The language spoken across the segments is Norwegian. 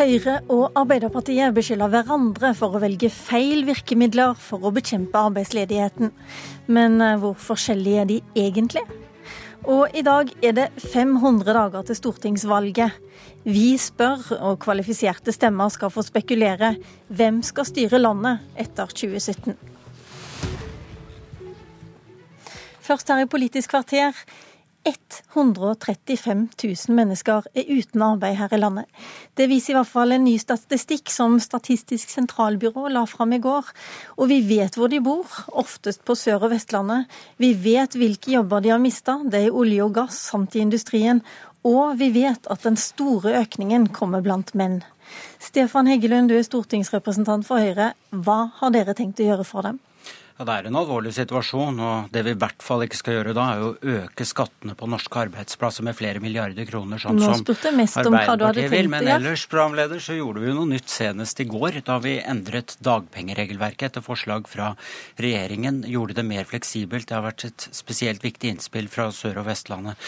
Høyre og Arbeiderpartiet beskylder hverandre for å velge feil virkemidler for å bekjempe arbeidsledigheten. Men eh, hvor forskjellige er de egentlig? Og i dag er det 500 dager til stortingsvalget. Vi spør, og kvalifiserte stemmer skal få spekulere, hvem skal styre landet etter 2017? Først her i Politisk kvarter. 135 000 mennesker er uten arbeid her i landet. Det viser i hvert fall en ny statistikk som Statistisk sentralbyrå la fram i går. Og vi vet hvor de bor, oftest på Sør- og Vestlandet. Vi vet hvilke jobber de har mista, det er i olje og gass samt i industrien. Og vi vet at den store økningen kommer blant menn. Stefan Heggelund, du er stortingsrepresentant for Høyre. Hva har dere tenkt å gjøre for dem? Ja, Det er en alvorlig situasjon, og det vi i hvert fall ikke skal gjøre da, er å øke skattene på norske arbeidsplasser med flere milliarder kroner, sånn som Arbeiderpartiet vil. Men ellers, programleder, så gjorde vi jo noe nytt senest i går, da vi endret dagpengeregelverket etter forslag fra regjeringen. Gjorde det mer fleksibelt. Det har vært et spesielt viktig innspill fra Sør- og Vestlandet.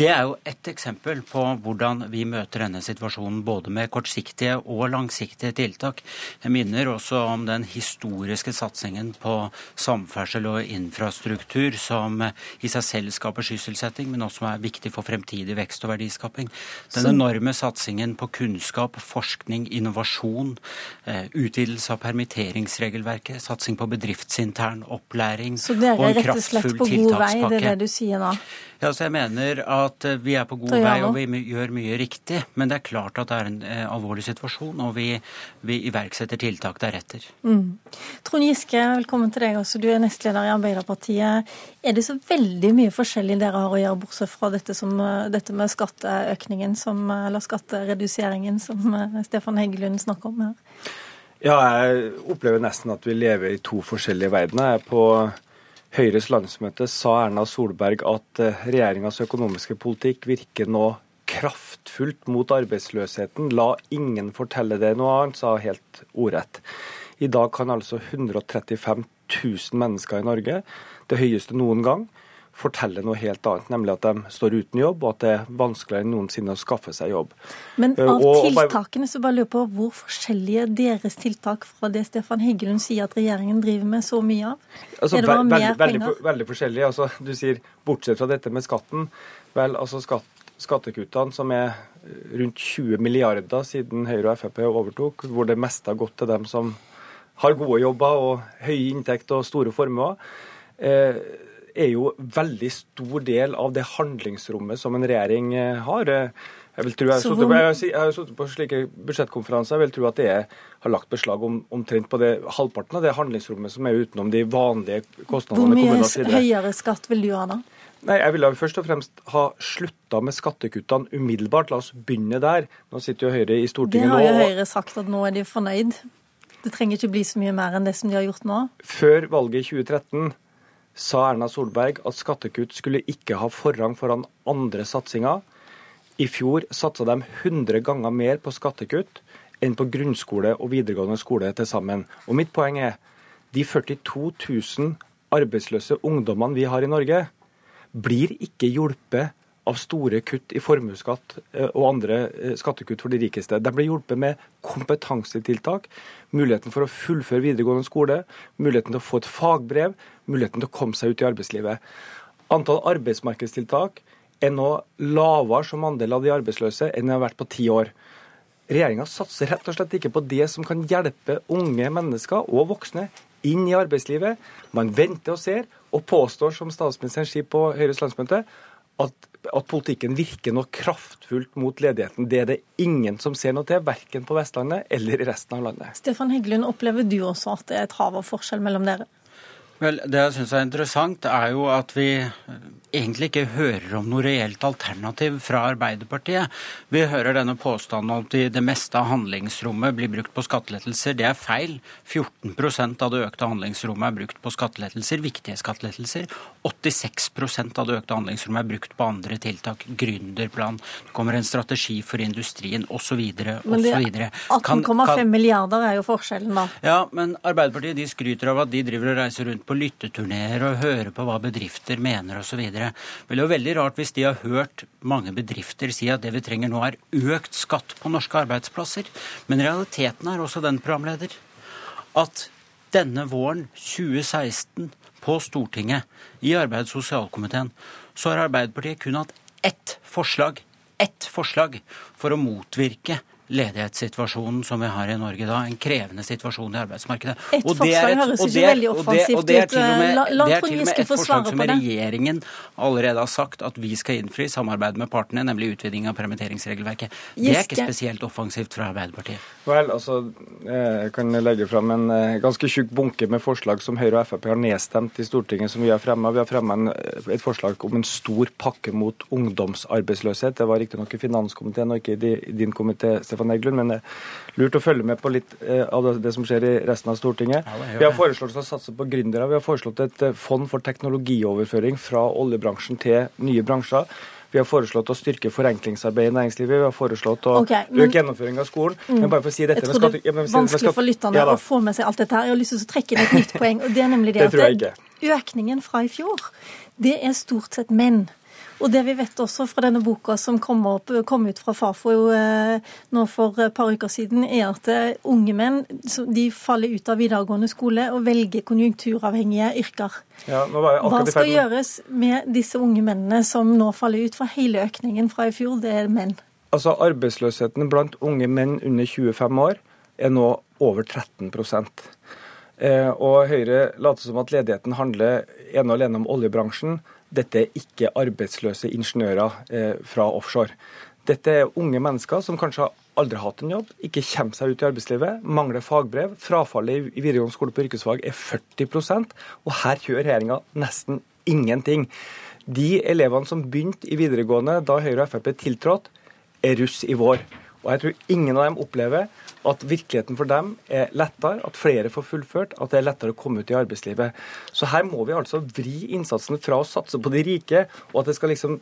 Det er jo ett eksempel på hvordan vi møter denne situasjonen, både med kortsiktige og langsiktige tiltak. Jeg minner også om den historiske satsingen på samferdsel og infrastruktur, som i seg selv skaper sysselsetting, men også er viktig for fremtidig vekst og verdiskaping. Den enorme satsingen på kunnskap, forskning, innovasjon, eh, utvidelse av permitteringsregelverket, satsing på bedriftsintern opplæring og en kraftfull tiltakspakke. Så dere er rett og slett på god vei, det er det du sier nå? Ja, så jeg mener at eh, vi er på god vei, og vi gjør mye riktig. Men det er klart at det er en eh, alvorlig situasjon, og vi, vi iverksetter tiltak deretter. Mm. Trond Giske, velkommen til deg også. Du er nestleder i Arbeiderpartiet. Er det så veldig mye forskjellig dere har å gjøre, bortsett fra dette, som, eh, dette med skatteøkningen, som, eller skattereduseringen, som Stefan Heggelund snakker om her? Ja, jeg opplever nesten at vi lever i to forskjellige verdener. På Høyres landsmøte sa Erna Solberg at eh, regjeringas økonomiske politikk virker nå kraftfullt mot arbeidsløsheten. La ingen fortelle det noe annet, sa helt ordrett. I dag kan altså 135 000 mennesker i Norge, det høyeste noen gang, fortelle noe helt annet, nemlig at de står uten jobb, og at det er vanskeligere enn noensinne å skaffe seg jobb. Men Eh, av og- tiltakene så bare lurer på hvor forskjellige er deres tiltak fra det Stefan Heggelund sier at regjeringen driver med så mye av? Altså, er det bare mer veldig, penger? veldig forskjellig. Altså, du sier bortsett fra dette med skatten. Vel, altså skatt, skattekuttene som er rundt 20 milliarder siden Høyre og Frp overtok, hvor det meste har gått til dem som har gode jobber og høy inntekt og store formuer, eh, er jo veldig stor del av det handlingsrommet som en regjering eh, har. Eh, Jeg vil tro, jeg har på, jeg har sittet på slike budsjettkonferanser. Jeg vil tro at det er, har lagt beslag om omtrent på det, halvparten av det handlingsrommet som er utenom de vanlige Hvor mye høyere skatt vil du ha da? Nei, Jeg ville først og fremst ha slutta med skattekuttene umiddelbart. La oss begynne der. Nå sitter jo Høyre i Stortinget nå. Det har jo Høyre sagt at nå er de fornøyd. Det trenger ikke bli så mye mer enn det som de har gjort nå. Før valget i 2013 sa Erna Solberg at skattekutt skulle ikke ha forrang foran andre satsinger. I fjor satsa de 100 ganger mer på skattekutt enn på grunnskole og videregående skole til sammen. Og mitt poeng er de 42 000 arbeidsløse ungdommene vi har i Norge, blir ikke hjulpet av store kutt i formuesskatt eh, og andre eh, skattekutt for de rikeste. De ble hjulpet med kompetansetiltak, muligheten for å fullføre videregående skole, muligheten til å få et fagbrev, muligheten til å komme seg ut i arbeidslivet. Antall arbeidsmarkedstiltak er nå lavere som andel av de arbeidsløse enn det har vært på ti år. Regjeringa satser rett og slett ikke på det som kan hjelpe unge mennesker og voksne inn i arbeidslivet. Man venter og ser, og påstår, som statsministeren sier på Høyres landsmøte, at, at politikken virker noe kraftfullt mot ledigheten. Det er det ingen som ser noe til, verken på Vestlandet eller i resten av landet. Stefan Heggelund, opplever du også at det er et hav av forskjell mellom dere? Vel, Det jeg syns er interessant, er jo at vi eh, egentlig ikke hører om noe reelt alternativ fra Arbeiderpartiet. Vi hører denne påstanden om at det meste av handlingsrommet blir brukt på skattelettelser. Det er feil. 14% av det økte handlingsrommet er brukt på skattelettelser, viktige skattelettelser. 86% av det økte handlingsrommet er brukt på andre tiltak. Gründerplan, det kommer en strategi for industrien osv. Osv. 18,5 milliarder er jo forskjellen, da. Ja, men Arbeiderpartiet de skryter av at de driver og reiser rundt på lytteturneer og høre på hva bedrifter mener osv. Det er jo veldig rart hvis de har hørt mange bedrifter si at det vi trenger nå er økt skatt på norske arbeidsplasser. Men realiteten er også den, programleder, at denne våren 2016 på Stortinget, i arbeids- og sosialkomiteen, så har Arbeiderpartiet kun hatt ett forslag, ett forslag for å motvirke ledighetssituasjonen som vi har i Norge da, en krevende situasjon i arbeidsmarkedet. Et og forslag et, høres ikke veldig offensivt ut. Det er til og med, det er til og med et forslag som regjeringen allerede har sagt at vi skal innfri i samarbeid med partene, nemlig utviding av permitteringsregelverket. Det er ikke spesielt offensivt fra Arbeiderpartiet. Vel, altså, Jeg kan legge fram en eh, ganske tjukk bunke med forslag som Høyre og Frp har nedstemt i Stortinget, som vi har fremma. Vi har fremma et forslag om en stor pakke mot ungdomsarbeidsløshet. Det var riktignok i finanskomiteen og ikke i din komité. Stefan Heggelund, men det er lurt å følge med på litt eh, av det som skjer i resten av Stortinget. Vi har foreslått å satse på gründere. Vi har foreslått et eh, fond for teknologioverføring fra oljebransjen til nye bransjer. Vi har foreslått å styrke forenklingsarbeidet i næringslivet. Vi har foreslått å okay, men, øke gjennomføring av skolen. Mm, men bare for å si dette Jeg tror det er vanskelig for lytterne ja, å få med seg alt dette her. Jeg har lyst til å trekke inn et nytt poeng. og det er nemlig det, det at Økningen fra i fjor, det er stort sett menn. Og det vi vet også fra denne boka som kom, opp, kom ut fra Fafo eh, nå for et par uker siden, er at eh, unge menn de faller ut av videregående skole og velger konjunkturavhengige yrker. Ja, Hva skal gjøres med disse unge mennene som nå faller ut? For hele økningen fra i fjor, det er menn. Altså Arbeidsløsheten blant unge menn under 25 år er nå over 13 eh, Og Høyre later som at ledigheten handler ene og alene om oljebransjen. Dette er ikke arbeidsløse ingeniører eh, fra offshore. Dette er unge mennesker som kanskje aldri har hatt en jobb, ikke kommer seg ut i arbeidslivet, mangler fagbrev. Frafallet i videregående skole på yrkesfag er 40% og her gjør regjeringa nesten ingenting. De elevene som begynte i videregående da Høyre og Frp tiltrådte, er russ i vår. Og jeg tror ingen av dem opplever at virkeligheten for dem er lettere, at flere får fullført, at det er lettere å komme ut i arbeidslivet. Så her må vi altså vri innsatsen fra å satse på de rike, og at det skal liksom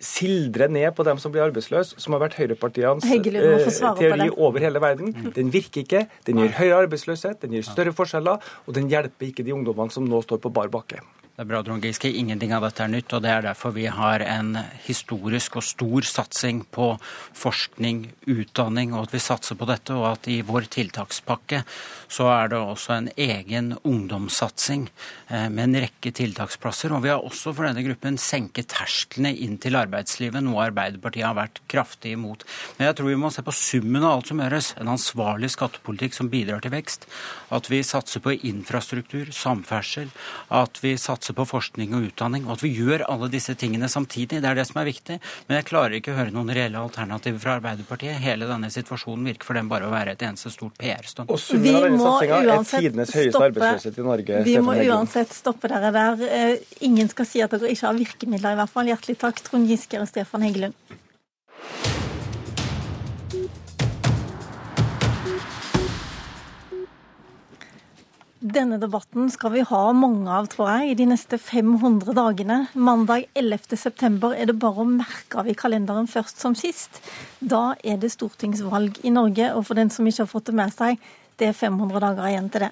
sildre ned på dem som blir arbeidsløse, som har vært høyrepartienes eh, teori over hele verden. Den virker ikke. Den gir høyere arbeidsløshet, den gir større forskjeller, og den hjelper ikke de ungdommene som nå står på bar bakke. Det er bra, Trond Giske. Ingenting av dette er nytt. og Det er derfor vi har en historisk og stor satsing på forskning, utdanning, og at vi satser på dette. Og at i vår tiltakspakke så er det også en egen ungdomssatsing eh, med en rekke tiltaksplasser. Og vi har også for denne gruppen senket tersklene inn til arbeidslivet, noe Arbeiderpartiet har vært kraftig imot. Men jeg tror vi må se på summen av alt som gjøres. En ansvarlig skattepolitikk som bidrar til vekst. At vi satser på infrastruktur, samferdsel. At vi satser satse på forskning og utdanning, og at vi gjør alle disse tingene samtidig. Det er det som er viktig. Men jeg klarer ikke å høre noen reelle alternativer fra Arbeiderpartiet. Hele denne situasjonen virker for dem bare å være et eneste stort PR-stunt. Og summen av denne satsinga er tidenes høyeste arbeidsløshet i Norge. Vi må uansett stoppe dere der. Eh, ingen skal si at dere ikke har virkemidler, i hvert fall. Hjertelig takk, Trond Giske og Stefan Heggelund. Denne debatten skal vi ha mange av, tror jeg, i de neste 500 dagene. Mandag 11.9 er det bare å merke av i kalenderen først som sist. Da er det stortingsvalg i Norge, og for den som ikke har fått det med seg, det er 500 dager igjen til det.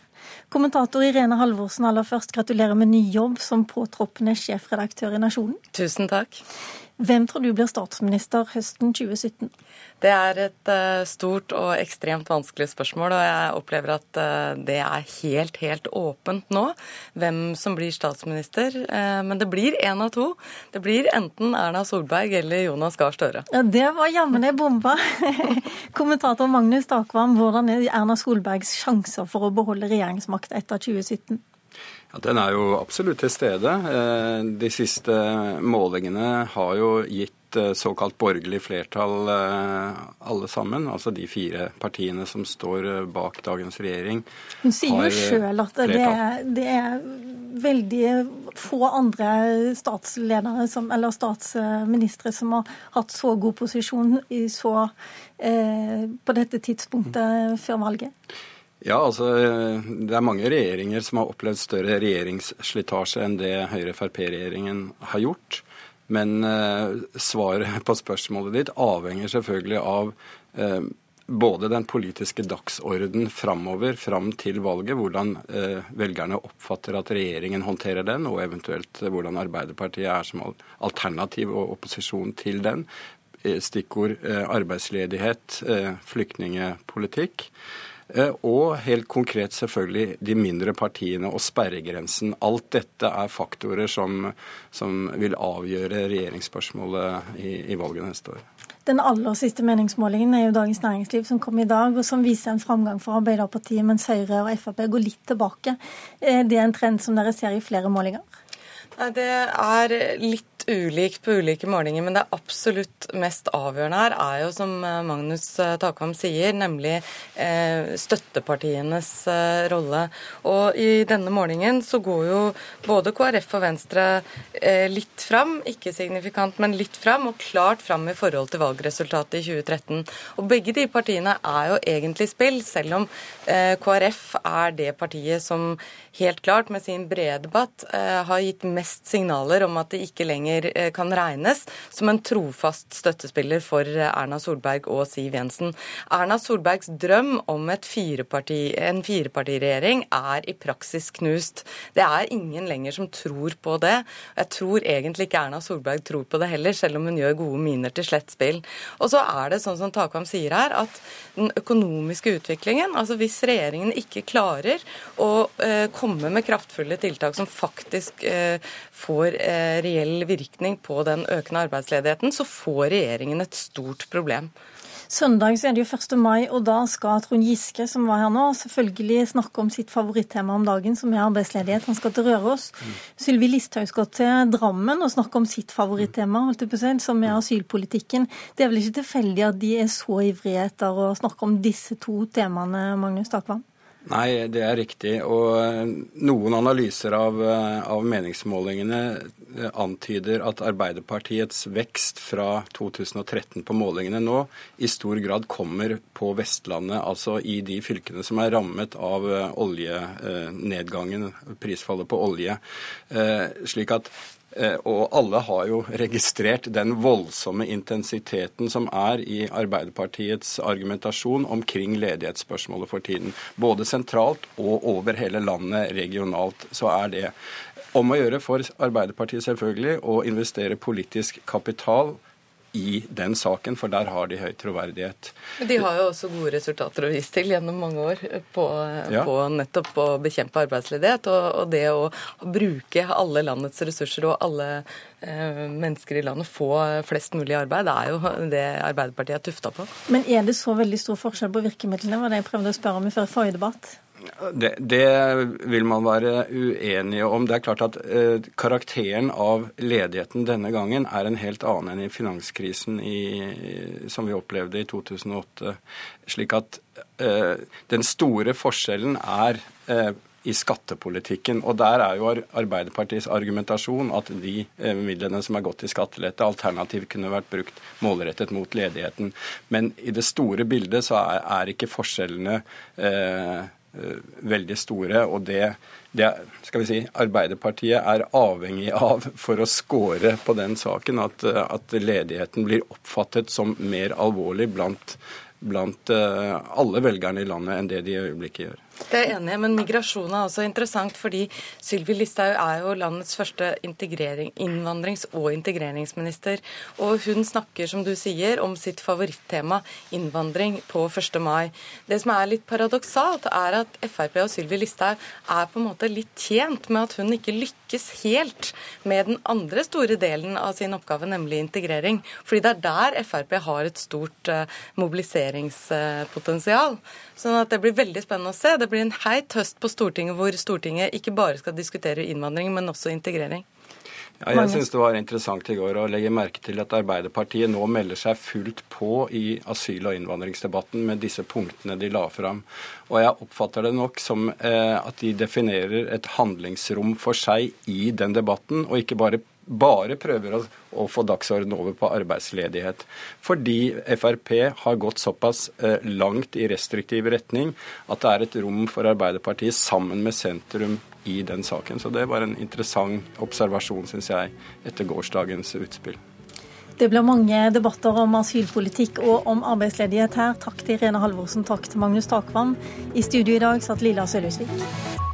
Kommentator Irene Halvorsen, aller først gratulerer med ny jobb som påtroppende sjefredaktør i Nasjonen. Tusen takk. Hvem tror du blir statsminister høsten 2017? Det er et uh, stort og ekstremt vanskelig spørsmål, og jeg opplever at uh, det er helt, helt åpent nå hvem som blir statsminister. Uh, men det blir én av to. Det blir enten Erna Solberg eller Jonas Gahr Støre. Ja, det var jammen ei bombe. Kommentator Magnus Takvam, hvordan er Erna Solbergs sjanser for å beholde regjeringsmakt etter 2017? Ja, Den er jo absolutt til stede. Eh, de siste målingene har jo gitt eh, såkalt borgerlig flertall eh, alle sammen. Altså de fire partiene som står bak dagens regjering. Hun sier jo sjøl at det er, det er, veldig få andre statsledere som, eller statsministre som har hatt så god posisjon så, eh, på dette tidspunktet før valget. Ja, altså det er mange regjeringer som har opplevd større regjeringsslitasje enn det Høyre-Frp-regjeringen har gjort. Men eh, svaret på spørsmålet ditt avhenger selvfølgelig av eh, både den politiske dagsorden framover, fram til valget, hvordan eh, velgerne oppfatter at regjeringen håndterer den, og eventuelt hvordan Arbeiderpartiet er som alternativ og opposisjon til den. Eh, stikkord eh, arbeidsledighet, eh, flyktningepolitikk. Og helt konkret selvfølgelig de mindre partiene og sperregrensen. Alt dette er faktorer som, som vil avgjøre regjeringsspørsmålet i, i valget neste år. Den aller siste meningsmålingen er jo Dagens Næringsliv som kom i dag, og som viser en framgang for Arbeiderpartiet, mens Høyre og Frp går litt tilbake. Det er en trend som dere ser i flere målinger? Nei, Det er litt ulikt på ulike målinger, men det absolutt mest avgjørende her er jo, som eh, Magnus eh, Takvam sier, nemlig eh, støttepartienes rolle. Og i denne målingen så går jo både KrF og Venstre litt fram, ikke signifikant, men litt fram, og klart fram i forhold til valgresultatet i 2013. Og begge de partiene er jo egentlig spill, selv om KrF er det partiet som helt klart med sin brede debatt har gitt mest signaler om at de ikke lenger lenger eh, kan regnes som en trofast støttespiller for eh, Erna Solberg og Siv Jensen. Erna Solbergs drøm om fireparti, en firepartiregjering er i praksis knust. Det er ingen lenger som tror på det. Jeg tror egentlig ikke Erna Solberg tror på det heller, selv om hun gjør gode miner til slett spill. Og så er det sånn som Takvam sier her, at den økonomiske utviklingen, altså hvis regjeringen ikke klarer å eh, komme med kraftfulle tiltak som faktisk får eh, reell virkning, virkning på den økende arbeidsledigheten, så får regjeringen et stort problem. Søndag så er det jo 1. mai, og da skal Trond Giske, som var her nå, selvfølgelig snakke om sitt favorittema om dagen, som er arbeidsledighet. Han skal til Røros. Mm. Sylvi Listhaug skal til Drammen og snakke om sitt favorittema, holdt jeg på å som er asylpolitikken. Det er vel ikke tilfeldig at de er så ivrige etter å snakke om disse to temaene, Magnus Takvam? Nei, det er riktig. Og eh, noen analyser av, eh, av, meningsmålingene eh, antyder at Arbeiderpartiets vekst fra 2013 på målingene nå i stor grad kommer på Vestlandet, altså i de fylkene som er rammet av oljenedgangen, prisfallet på olje. Slik at og alle har jo registrert den voldsomme intensiteten som er i Arbeiderpartiets argumentasjon omkring ledighetsspørsmålet for tiden. Både sentralt og over hele landet regionalt så er det om å gjøre for Arbeiderpartiet selvfølgelig å investere politisk kapital i den saken, for der har de høy troverdighet. De har jo også gode resultater å vise til gjennom mange år på, ja. på nettopp å bekjempe arbeidsledighet. Og, og, det å bruke alle landets ressurser og alle eh, mennesker i landet få flest mulig arbeid, det er jo det Arbeiderpartiet er tufta på. Men er det så veldig stor forskjell på virkemidlene? var det jeg prøvde å spørre om i forrige debatt? Det, det, vil man være uenige om. Det er klart at eh, karakteren av ledigheten denne gangen er en helt annen enn i finanskrisen i, som vi opplevde i 2008. Slik at eh, den store forskjellen er eh, i skattepolitikken. Og der er jo Arbeiderpartiets argumentasjon at de eh, midlene som er gått til skattelette, alternativt kunne vært brukt målrettet mot ledigheten. Men i det store bildet så er, er ikke forskjellene eh, veldig store. og det, det skal vi si, Arbeiderpartiet er avhengig av for å score på den saken, at, at ledigheten blir oppfattet som mer alvorlig blant, blant eh, alle velgerne i landet enn det de i øyeblikket gjør. Det er enig men migrasjon er også interessant fordi Sylvi Listhaug er jo landets første innvandrings- og integreringsminister. Og hun snakker, som du sier, om sitt favorittema, innvandring, på 1. mai. Det som er litt paradoksalt, er at Frp og Sylvi Listhaug er på en måte litt tjent med at hun ikke lykkes helt med den andre store delen av sin oppgave, nemlig integrering. Fordi det er der Frp har et stort eh, mobiliseringspotensial. Sånn at det blir veldig spennende å se. Det blir en heit høst på Stortinget hvor Stortinget ikke bare skal diskutere innvandring, men også integrering. Ja, jeg syns det var interessant i går å legge merke til at Arbeiderpartiet nå melder seg fullt på i asyl- og innvandringsdebatten med disse punktene de la fram. Og jeg oppfatter det nok som eh, at de definerer et handlingsrom for seg i den debatten, og ikke bare bare prøver å, å få dagsorden over på arbeidsledighet. Fordi Frp har gått såpass eh, langt i restriktiv retning at det er et rom for Arbeiderpartiet sammen med sentrum i den saken. Så det var en interessant observasjon, syns jeg, etter gårsdagens utspill. Det blir mange debatter om asylpolitikk og om arbeidsledighet her. Takk til Irene Halvorsen, takk til Magnus Takvam. I studio i dag satt Lilla Sølhusvik.